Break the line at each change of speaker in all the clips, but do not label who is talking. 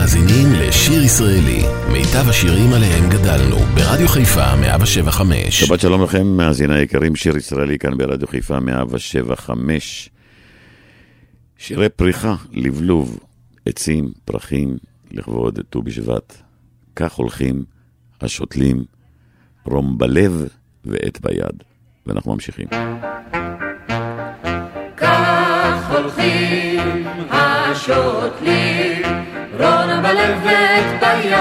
מאזינים לשיר ישראלי, מיטב השירים עליהם גדלנו, ברדיו חיפה 175.
שבת שלום לכם, מאזיני היקרים, שיר ישראלי כאן ברדיו חיפה 175. שירי פריחה, לבלוב, עצים, פרחים, לכבוד ט"ו בשבט. כך הולכים השותלים, רום בלב ועט ביד. ואנחנו ממשיכים.
כך הולכים השותלים, רון בלבת ביד,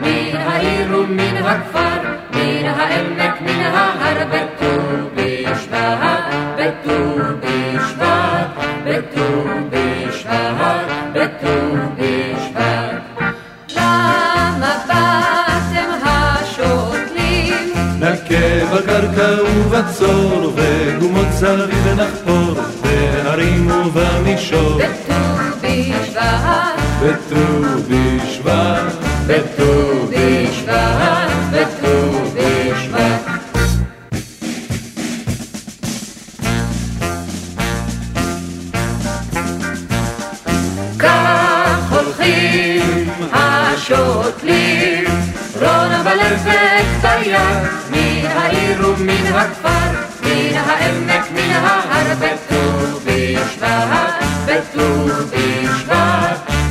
מן העיר ומן הכפר, מן העמק, מן ההר, בט"ו בשבט, בט"ו בשבט, בט"ו בשבט, בט"ו בשבט. למה באתם השותלים?
נכה בקרקע ובצור, וגומות סביב נחפור, בהרים ובמישור.
בט"ו
בט"ו בשבט,
בט"ו בשבט, בט"ו בשבט. כך הולכים השותלים, רון בלבת ביד, מן העיר ומן הכפר, מן העמק, מן ההר, בט"ו בשבט, בט"ו בשבט,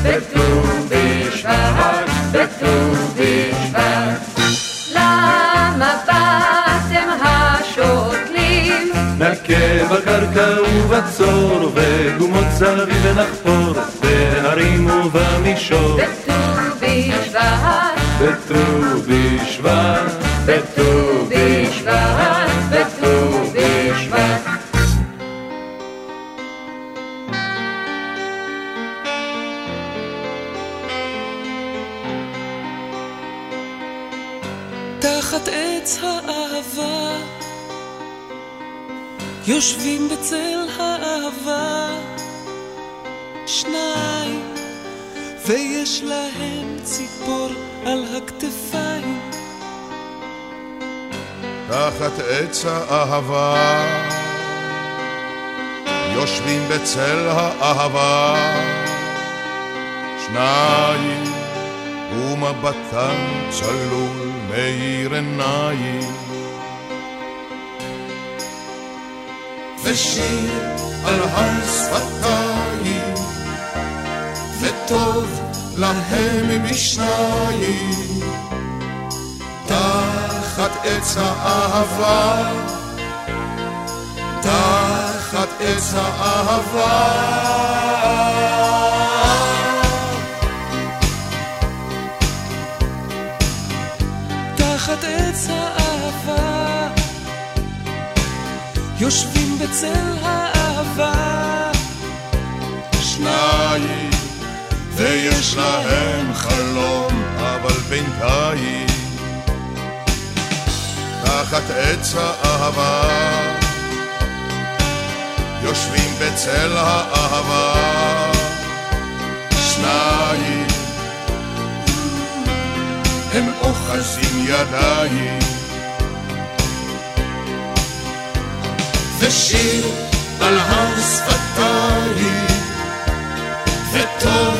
בט"ו בשבט, בט"ו בשבט.
ובצור, וגומות סביב נחפור, בהרים ובמישור.
בט"ו בשבט,
בט"ו בשבט,
בט"ו בשבט,
יושבים בצל האהבה, שניים, ויש להם ציפור על הכתפיים.
תחת עץ האהבה, יושבים בצל האהבה, שניים, ומבטם צלול מאיר עיניים. ושיר על הר שפתיים, וטוב להם משניים. תחת עץ האהבה, תחת עץ האהבה.
תחת יושבים בצל האהבה,
שניים, ויש להם חלום, אבל בינתיים, תחת עץ האהבה, יושבים בצל האהבה, שניים, הם אוחזים ידיים. ושיר על הר שפתיים, וטוב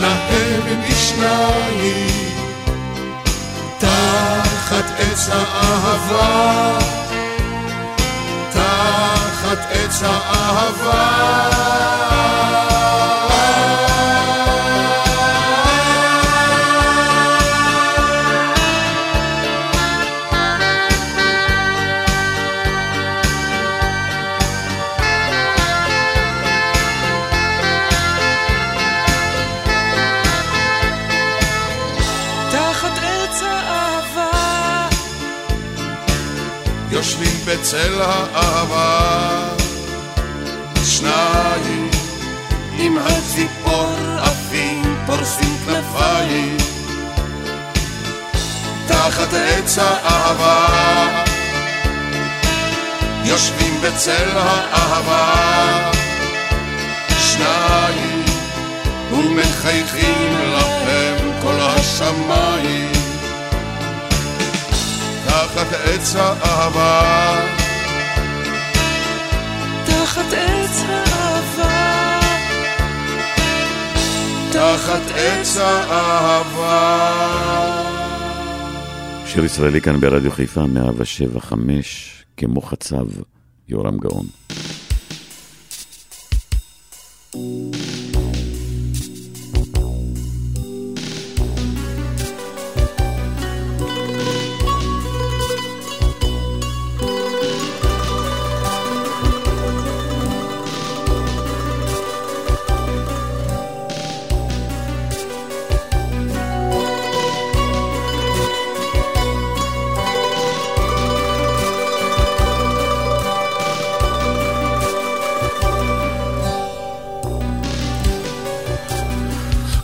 להם משניים, תחת עץ האהבה, תחת עץ האהבה. בצל האהבה, שניים עם הציפור עפים פורסים כנפיים, תחת עץ האהבה, יושבים בצל האהבה, שניים ומחייכים לכם כל השמיים. תחת עץ האהבה,
תחת עץ האהבה,
תחת עץ האהבה.
שיר ישראלי כאן ברדיו חיפה, 175, כמו חצב, יורם גאון.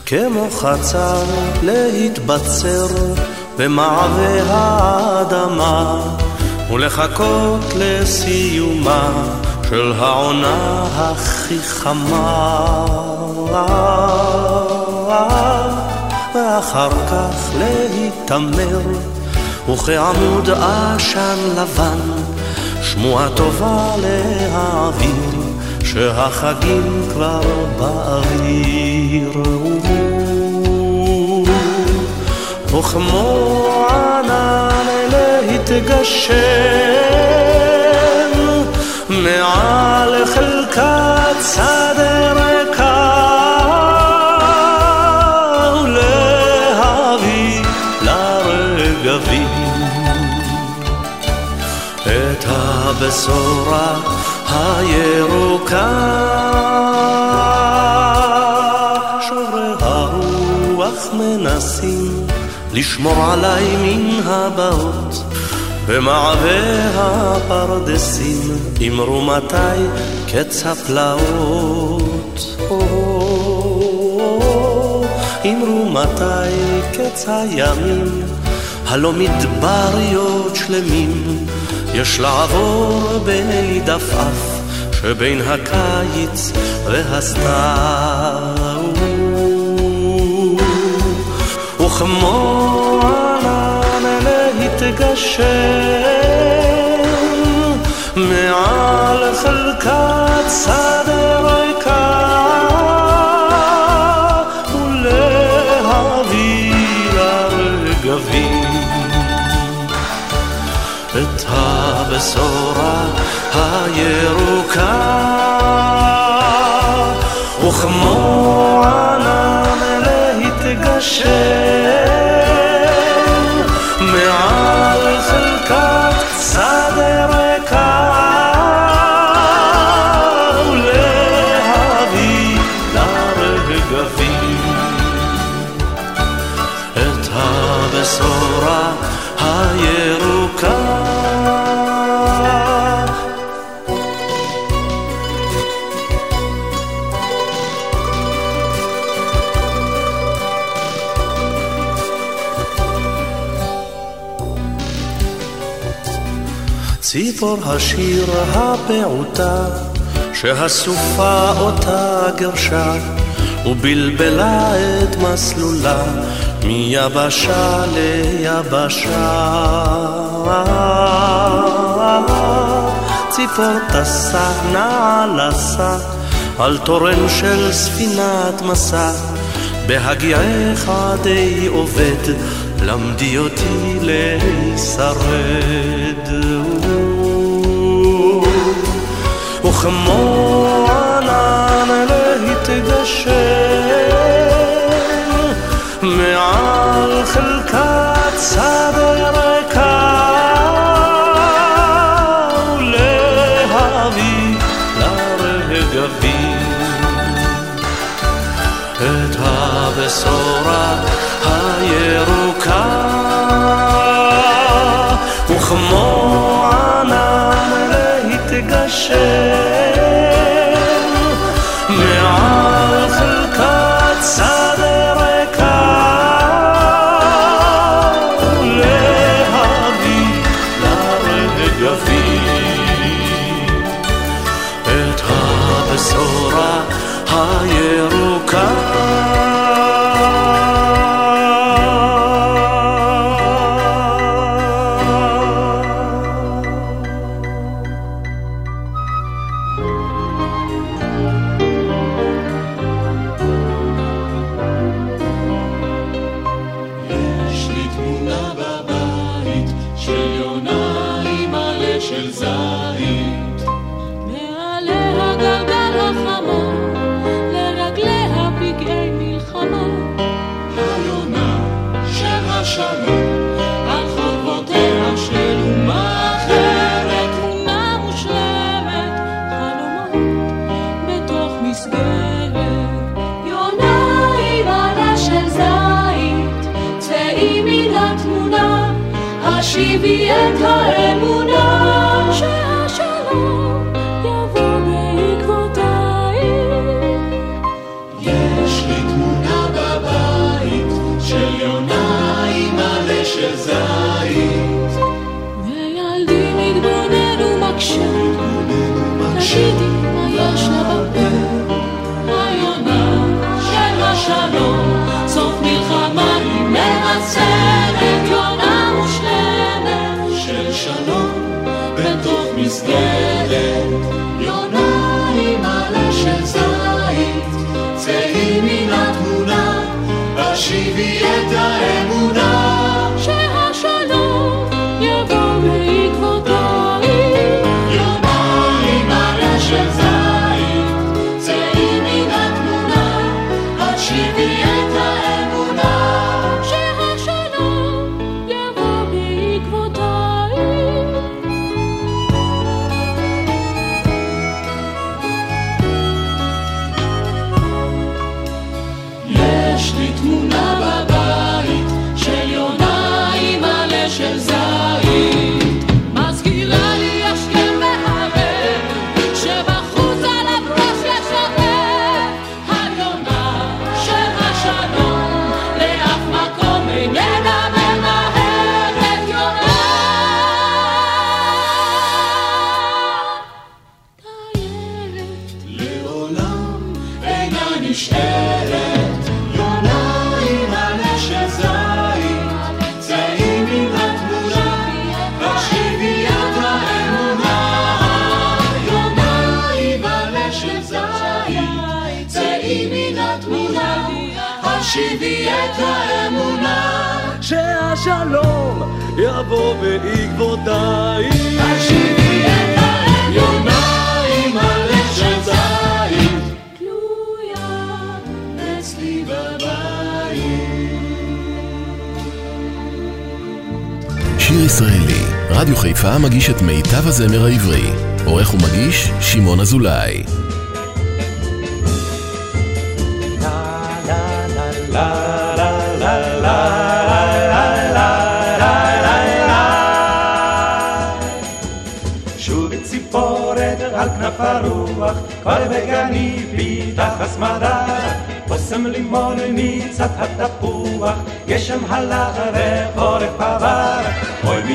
כמו חצר להתבצר במעבה האדמה ולחכות לסיומה של העונה הכי חמה. ואחר כך להיתמר וכעמוד עשן לבן שמועה טובה להעביר שהחגים כבר באוויר וכמו ענן להתגשם מעל חלקת שדה ריקה ולהביא לרגבים את הבשורה הירוקה. שוברי הרוח מנסים לשמור עליי מן הבאות. במעבה הפרדסים אמרו מתי קץ הפלאות. אמרו מתי קץ הימים הלא מדבריות שלמים. יש לעבור בדפאף שבין הקיץ והסתיו. וכמו ענן להתגשם מעל חלקת שדה ריקה הבשורה הירוקה וכמו ציפור השיר הפעוטה שהסופה אותה גרשה ובלבלה את מסלולה מיבשה ליבשה. ציפור טסה נעלסה על תורן של ספינת מסע בהגיעך די עובד למדי אותי להישרד וכמו ענן להתגשם מעל חלקת שדה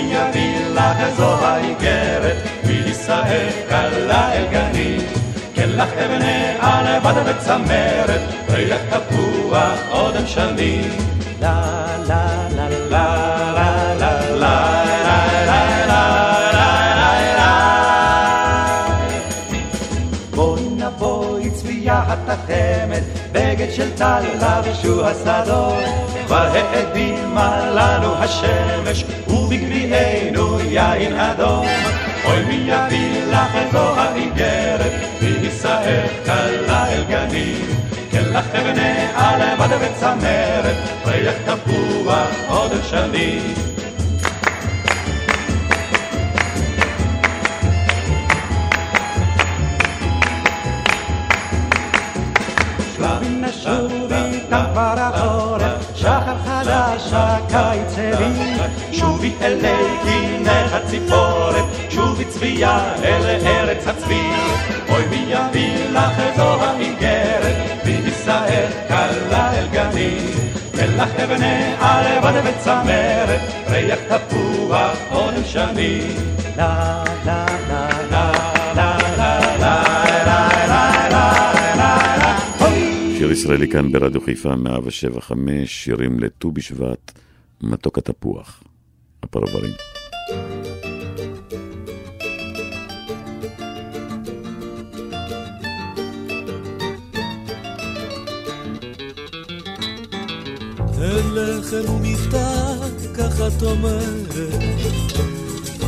אוי מי יביא לך זו האיגרת, מישראל קלה אל גני. כן לך אבני ענבד וצמרת, ריח תפוח אודם שני. לה לה לה לה לה לה לה התחמת, בגד של טל לבשו השדות. כבר האדימה לנו השמש, ובגביענו יין אדום. אוי מי יביא לך זו האיגרת, מישראל קלה אל גנים. כן לך אבני עלבד וצמרת, ריח תפוח עוד שנים. שלבי נשובי תם כבר הקיץ הביא. שובי אלי קינת הציפורת, שובי צביה אל ארץ הצבי. אוי מי יביא לך זו האיגרת, מישראל קלה אל גנים. מלח אבני עלבד וצמרת, ריח תפוח עוד שנים. לה לה לה לה
ישראלי כאן ברדיו חיפה 175, שירים לט"ו בשבט, מתוק התפוח, הפרברים.
אין לחם ומיטה, כך את אומרת,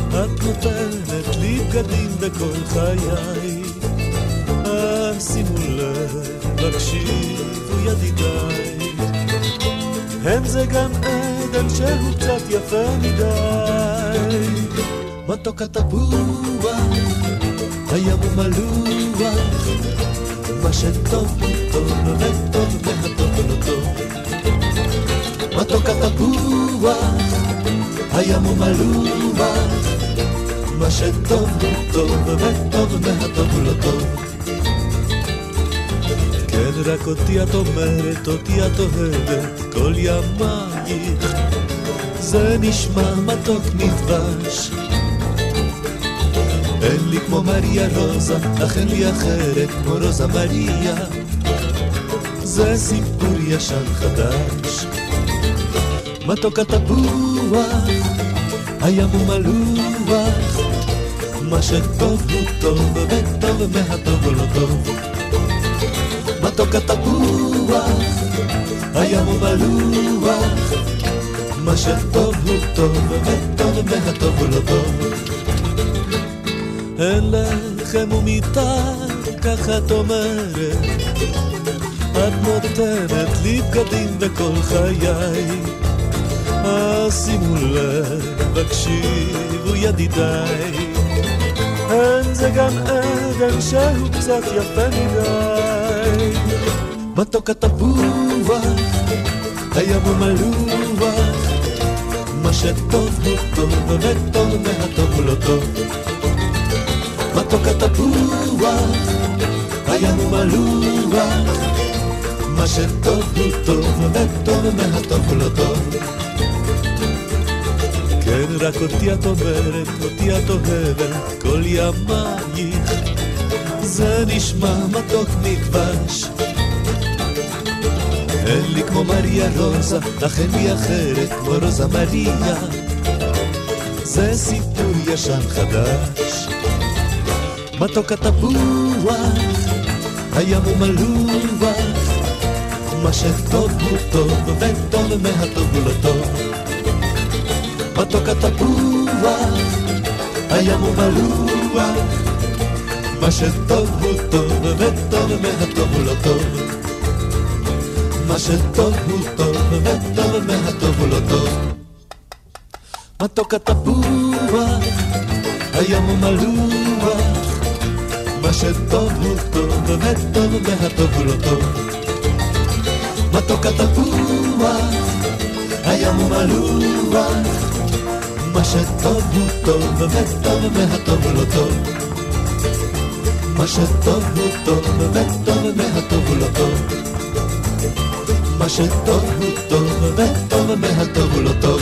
את נותנת לי בגדים בכל חיי. אז שימו לב, תקשיבו ידידיי. הם זה גן עדן שהוא קצת יפה מדי. מתוק התפוח, הים הוא מלוח, מה שטוב הוא טוב וטוב והטוב לא טוב. מתוק התפוח, הים הוא מלוח, מה שטוב הוא טוב וטוב והטוב לא טוב. כן, רק אותי את אומרת, אותי את אוהבת, כל ימייך. זה נשמע מתוק מדבש. אין לי כמו מריה רוזה, אך אין לי אחרת כמו רוזה מריה. זה סיפור ישן חדש. מתוק התפוח, הים הוא מלוח, מה שטוב הוא טוב, וטוב מהטוב הוא לא טוב. מתוק התפוח, הים הוא מלוח, מה שטוב הוא טוב, וטוב מהטוב הוא לא טוב. אין לחם ומיטה, ככה את אומרת, את נותנת לי בגדים בכל חיי. אז שימו לב, הקשיבו ידידיי. אין זה גן עדן שהוא קצת יפה מדי. מתוק התפוח, הים הוא מלוח, מה שטוב הוא טוב, וטוב מהטוב הוא לא טוב. מתוק התפוח, הים הוא מלוח, מה שטוב הוא טוב, וטוב מהטוב הוא לא טוב. כן, רק אותי את אומרת, אותי את אוהבת, כל ימייך. זה נשמע מתוק מדבש. אין לי כמו מריה רוזה, אין לי אחרת כמו רוזה מריה. זה סיפור ישן חדש. מתוק התפוח, הים הוא מלוח, מה שטוב הוא טוב, וטוב מהטוב הוא לא טוב. מתוק התפוח, הים הוא מלוח, מה שטוב הוא טוב, וטוב מהטוב הוא לא טוב. מה שטוב הוא טוב, וטוב מהטוב הוא לא טוב. מתוק התפוח, הים הוא מלוח, מה שטוב הוא טוב, וטוב מהטוב הוא לא טוב. מתוק התפוח, הים הוא מלוח, מה שטוב הוא טוב, וטוב מהטוב הוא לא טוב. מה שטוב הוא טוב, וטוב מהטוב הוא לא טוב. מה שטוב הוא טוב, וטוב מהטוב הוא לא טוב.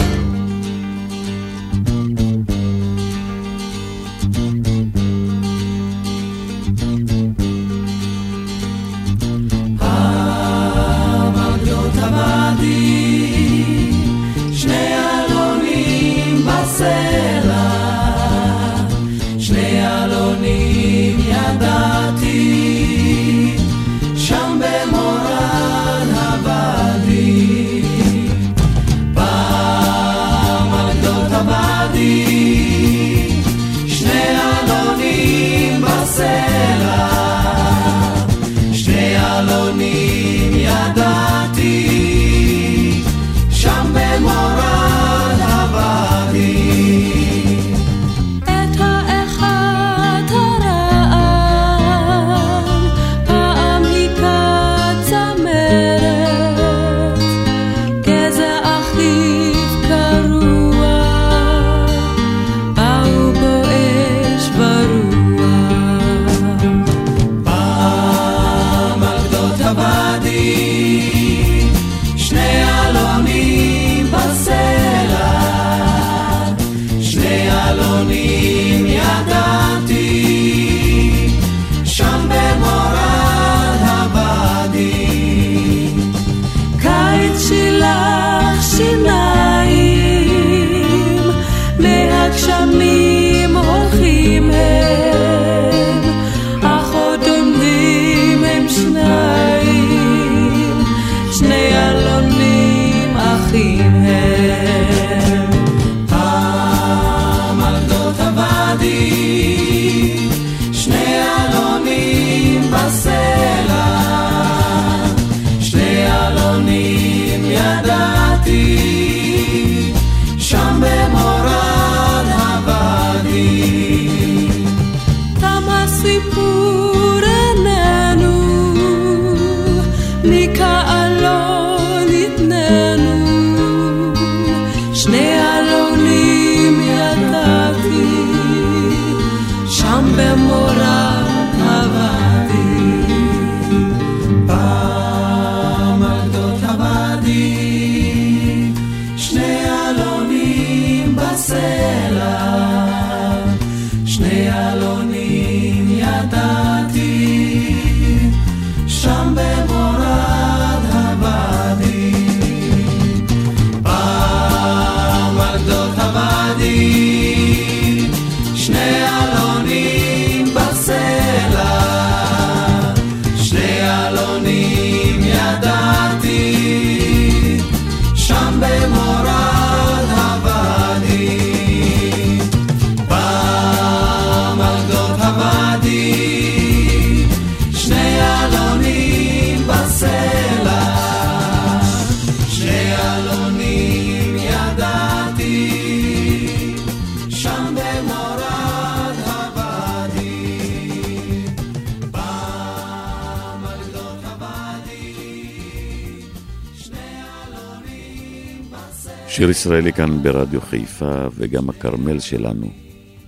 שיר ישראלי כאן ברדיו חיפה, וגם הכרמל שלנו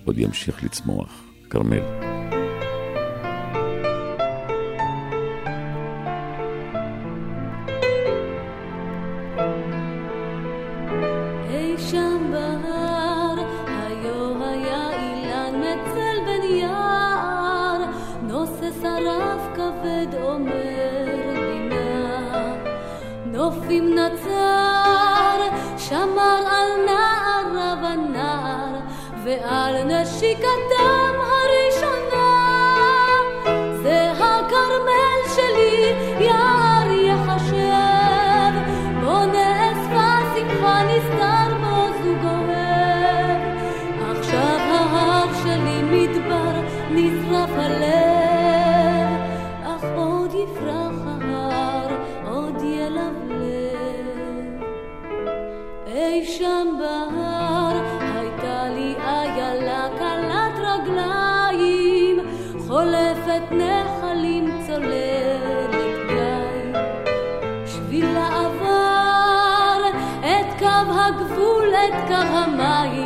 עוד ימשיך לצמוח. כרמל.
חולפת נחלים צוללת גיא, שביל העבר, את קו הגבול, את קו המים.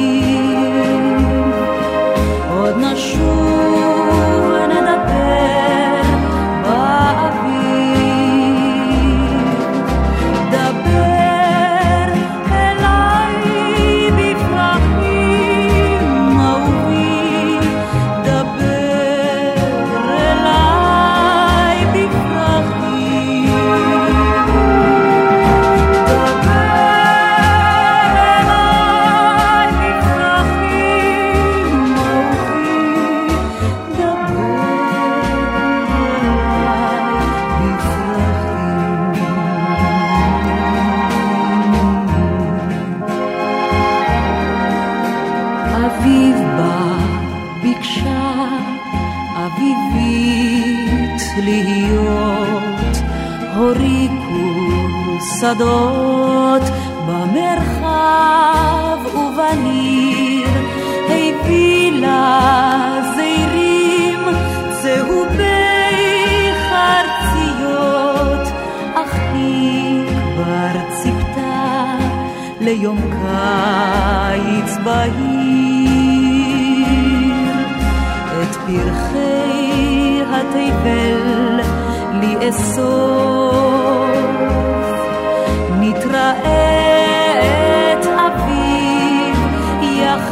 בשדות, במרחב ובניר, הפילה זעירים, צהובי חרציות, אך היא כבר ציפתה ליום קיץ בהיר. את פרחי התבל לאסור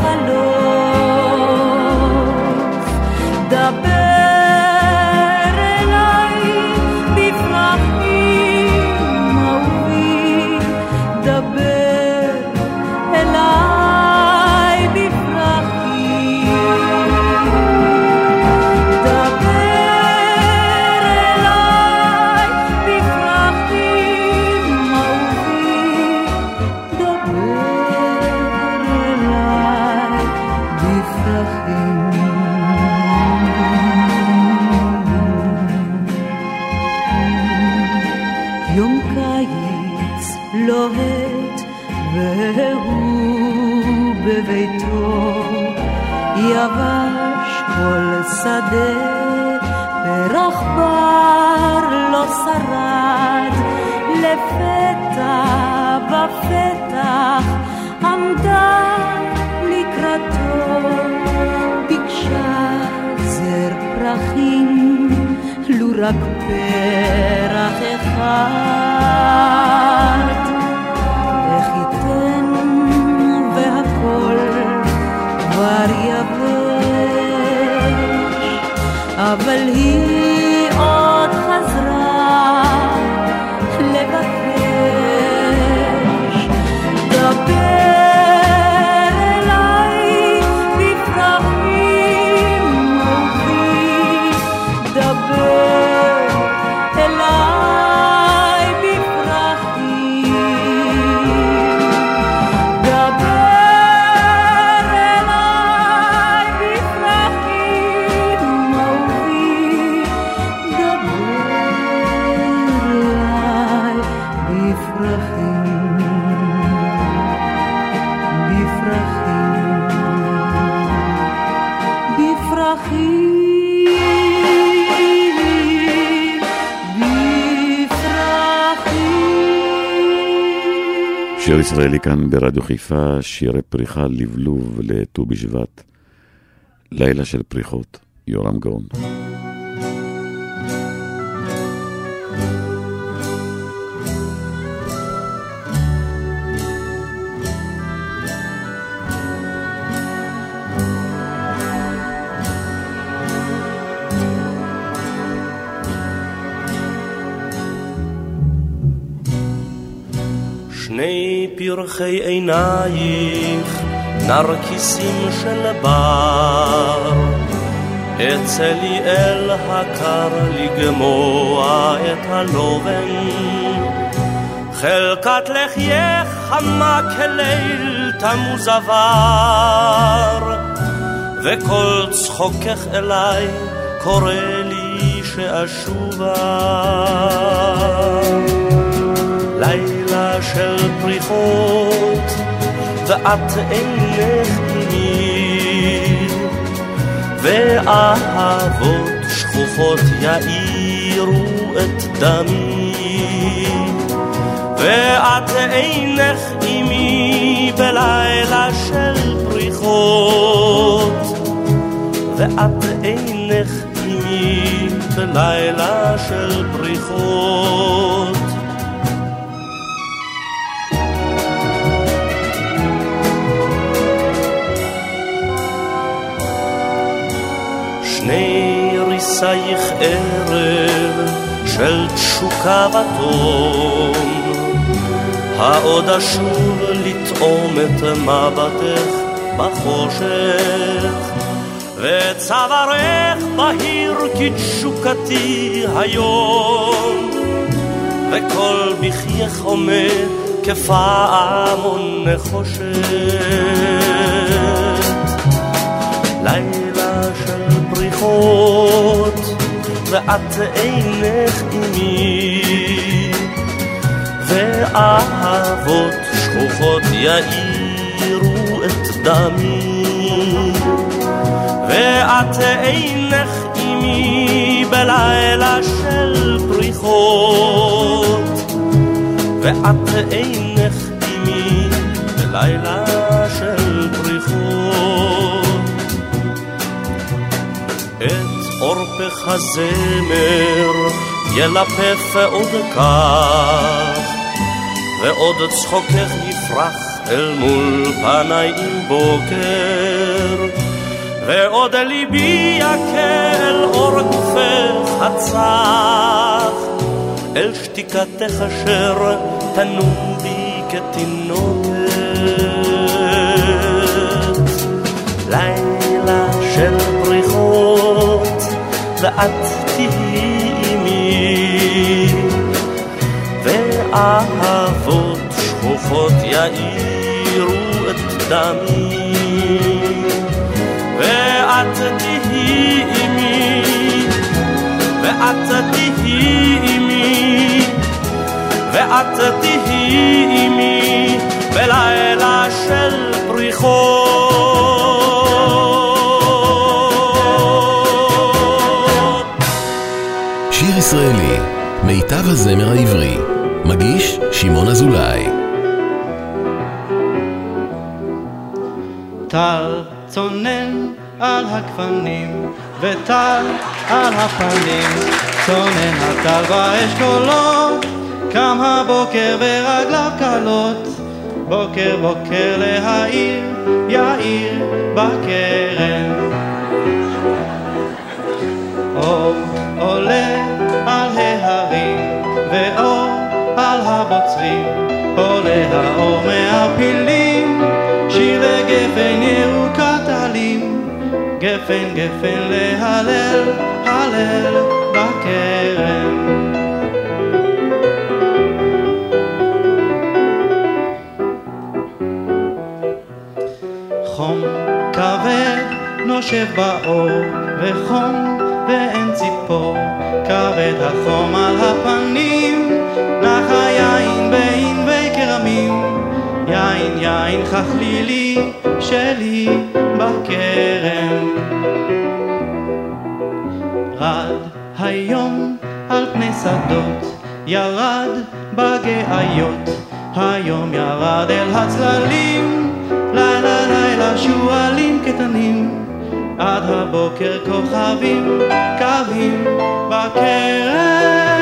花落。
שיר ישראלי כאן ברדיו חיפה, שירי פריחה לבלוב לט"ו בשבט. לילה של פריחות, יורם גאון.
פרחי עינייך, נרקיסים של בר, אצא לי אל הקר לגמוע את הלובן, חלקת לחייך חמה כליל תמוז עבר, וכל צחוקך אליי קורא לי שאשובה. של פריחות, ואת אינך עימי, ואהבות שכוחות יאירו את דמי, ואת אינך עימי בלילה של פריחות, ואת אינך עימי בלילה של פריחות. שני ריסייך ערב של תשוקה ותום, העוד אשוב לטעום את מבטך בחושך, וצווארך בהיר כתשוקתי היום, וכל בחייך עומד כפעמון נחושת. לילה פריחות, ואת אינך עימי, ואהבות שכוחות יאירו את דמי, ואת אינך עימי בלילה של פריחות, ואת אינך עימי בלילה עורפך הזמר ילפף עוד כך, ועוד צחוקך יפרח אל מול פניי עם בוקר, ועוד ליבי יכה אל אור גופך הצח, אל שתיקתך אשר תנום בי כתינוקת. ואת תהיי עימי, ואהבות שכוחות יאירו את דמי, ואת תהיי עימי, ואת תהיי עימי, ואת תהיי עימי בלילה של פריחות.
ישראלי, מיטב הזמר העברי. מגיש שמעון אזולאי.
טל צונן על הגפנים, וטל על הפנים, צונן הטל באשכולות, קם הבוקר ורגליו קלות, בוקר בוקר להעיר, יאיר בכרם. אור עולה הבוצרים, עולה האור מהפילים, שירי גפן ירוקת עלים, גפן גפן להלל, הלל בכרם. חום כבד נושב באור, וחום ואין ציפור, כבד החום על הפנים, נח היין בענבי כרמים, יין יין חכלילי שלי בכרם. רד היום על פני שדות, ירד בגאיות, היום ירד אל הצללים, לילה לילה שועלים קטנים, עד הבוקר כוכבים קווים בכרם.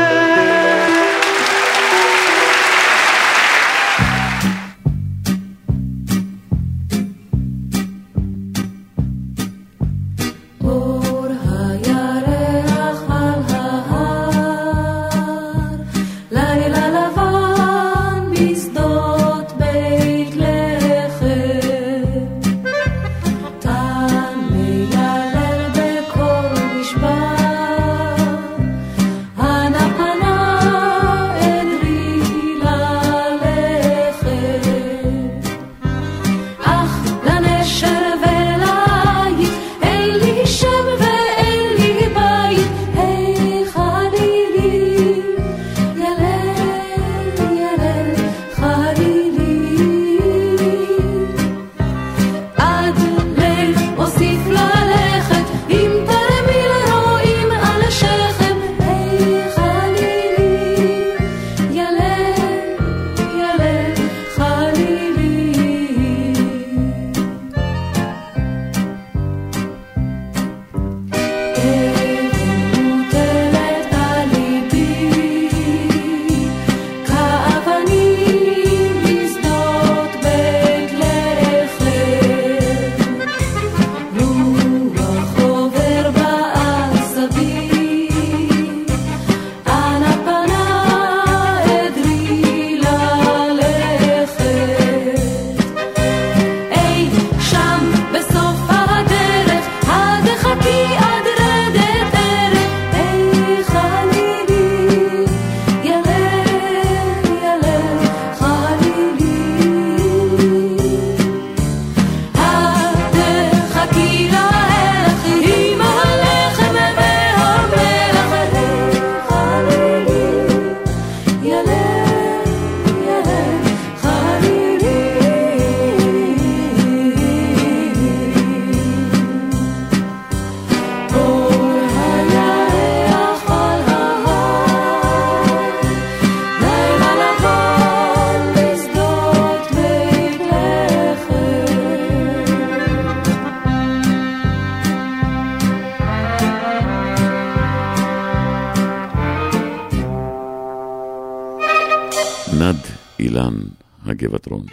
אילן, הגבעתרון.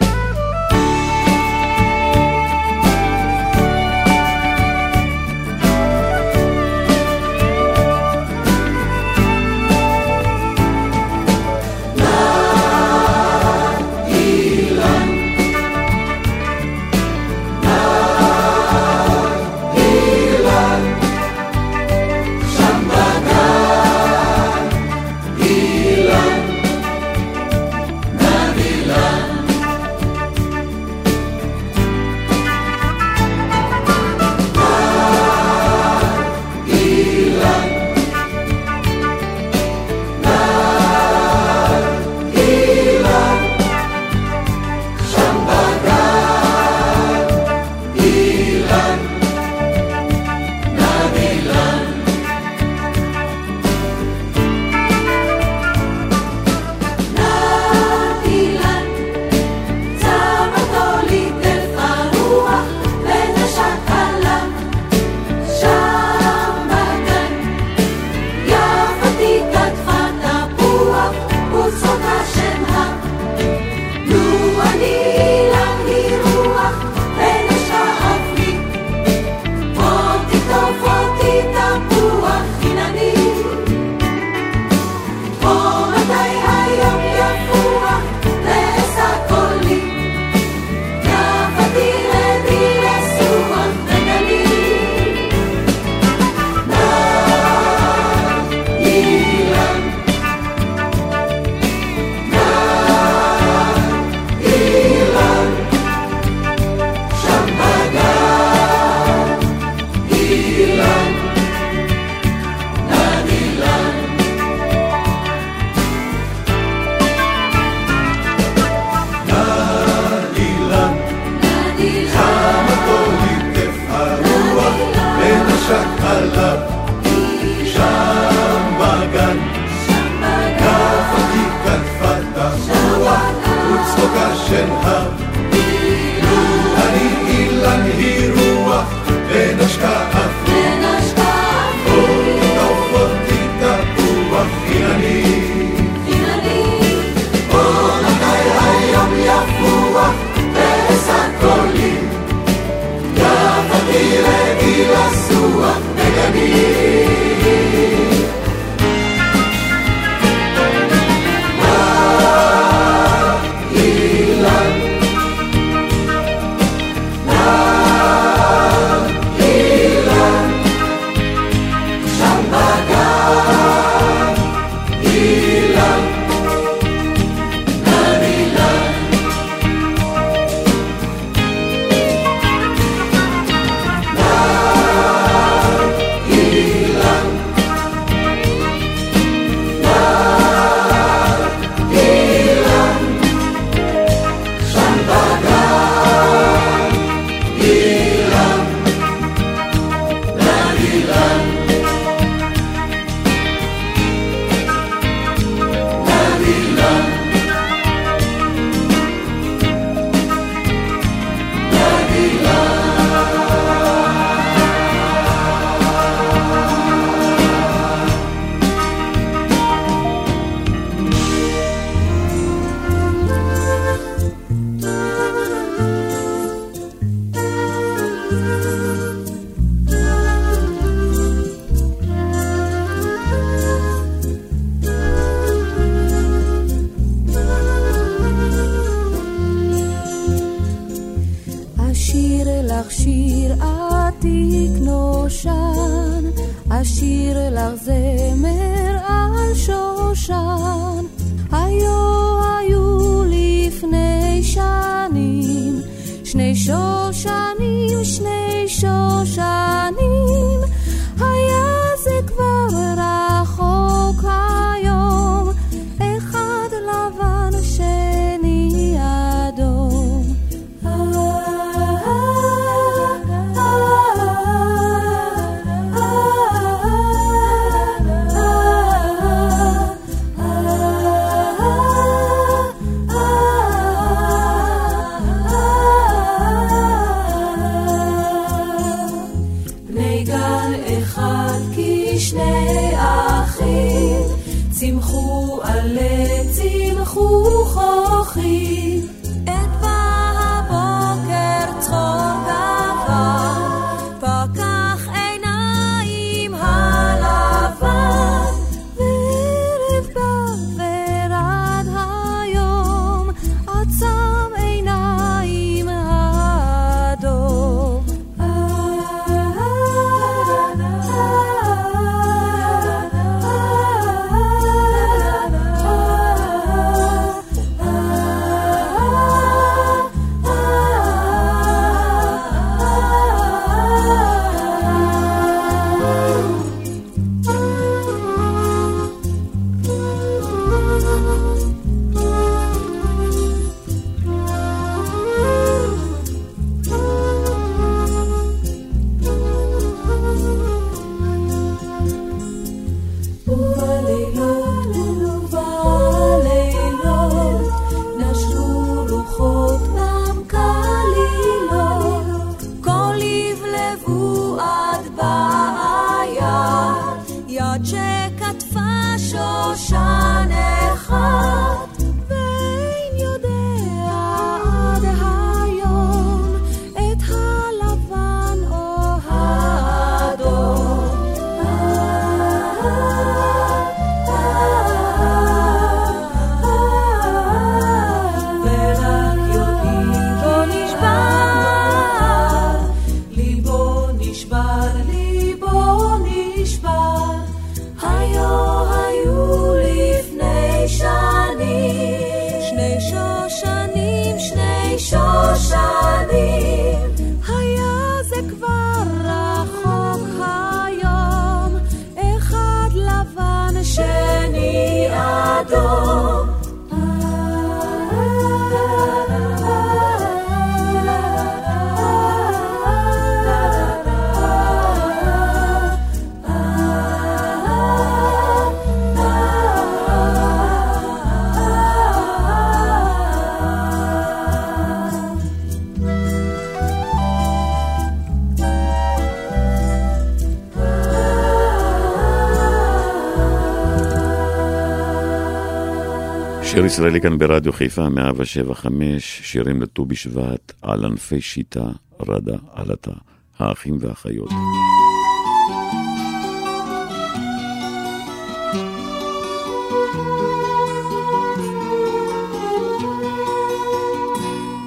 שיר
ישראלי כאן ברדיו חיפה, 175, שירים לט"ו בשבט, על ענפי שיטה, רדה, עלתה, האחים והאחיות.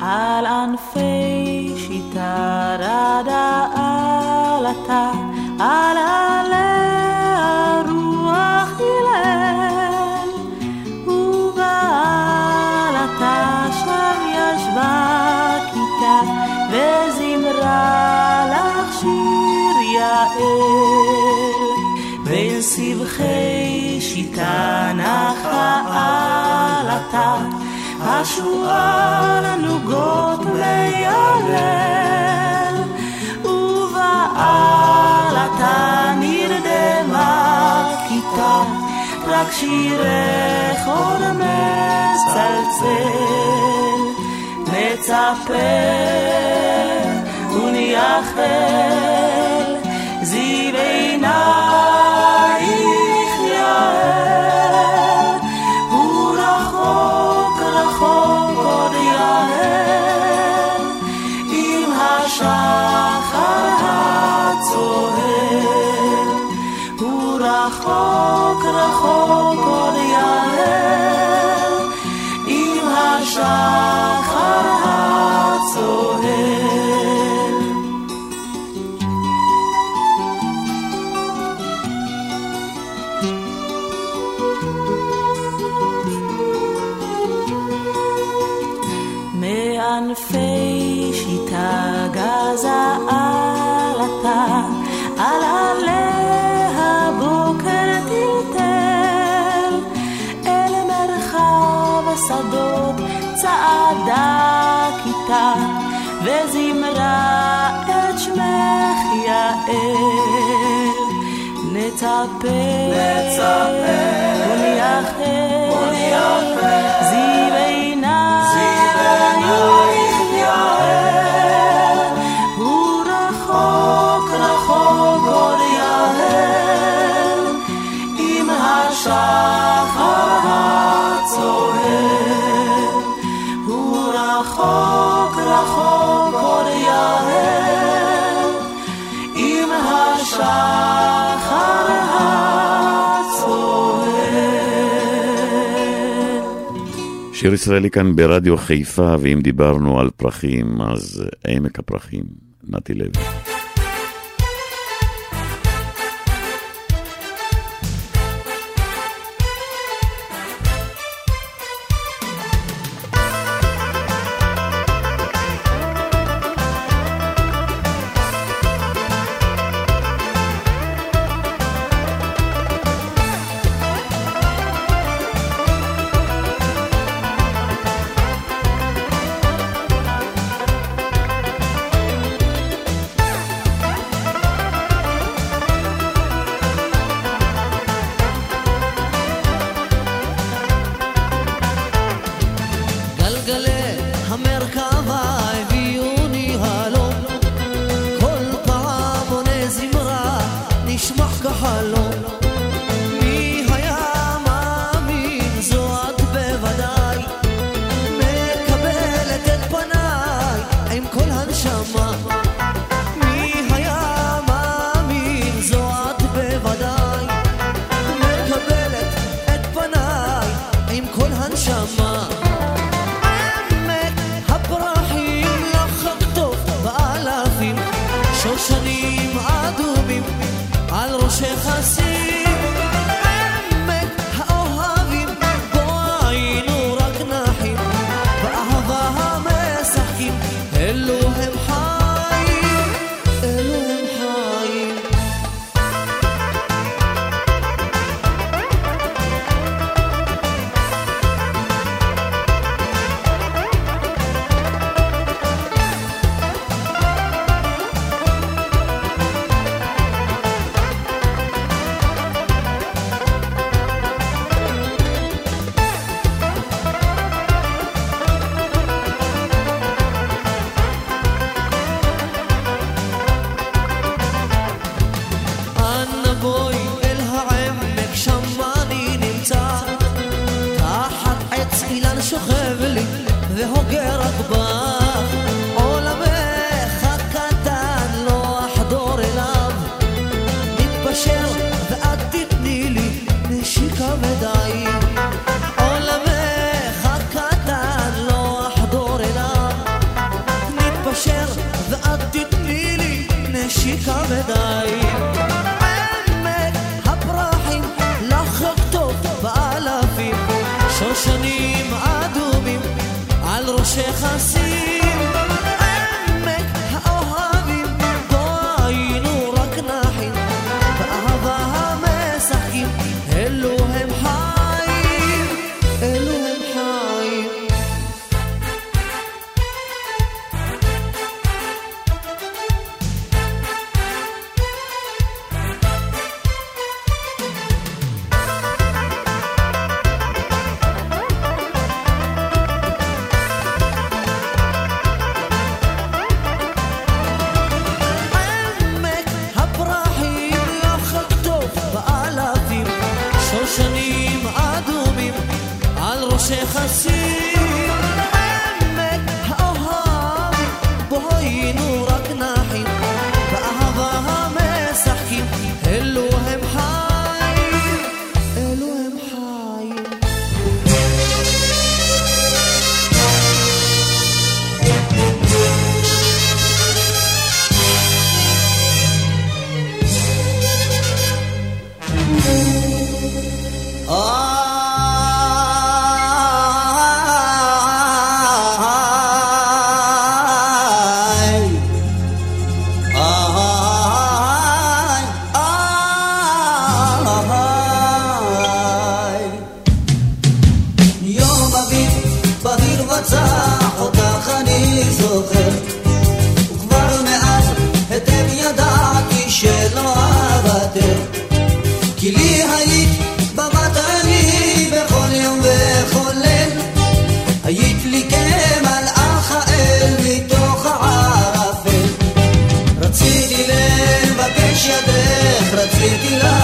על ענפי שיטה רדה עלתה, על שיטה נחה עלתה, השועל הנוגות מיילל, ובעלתה נרדמה כיתה, רק שירך עוד מצלצל. נצפה ונייחל, זיו עינייך
ישראלי כאן ברדיו חיפה, ואם דיברנו על פרחים, אז עמק הפרחים, נתי לוי.
see identidad.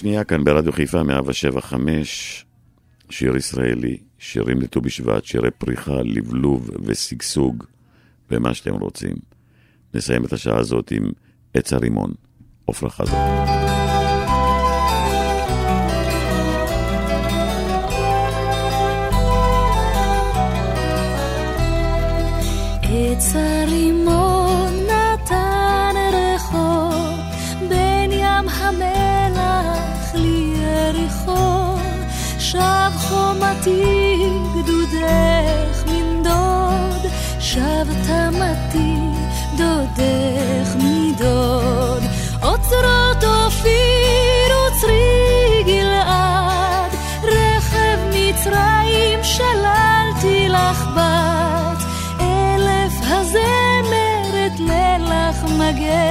מסיימים שעה שנייה כאן ברדיו חיפה 175, שיר ישראלי, שירים לט"ו בשבט, שירי פריחה, לבלוב ושגשוג, ומה שאתם רוצים. נסיים את השעה הזאת עם עץ הרימון, עפרה חזק.
עץ הרימון שב חומתי גדודך מן דוד שב תמתי דודך מדוד. אוצרות אופיר וצרי גלעד רכב מצרים שללתי לך בת. אלף הזמרת לילך מגן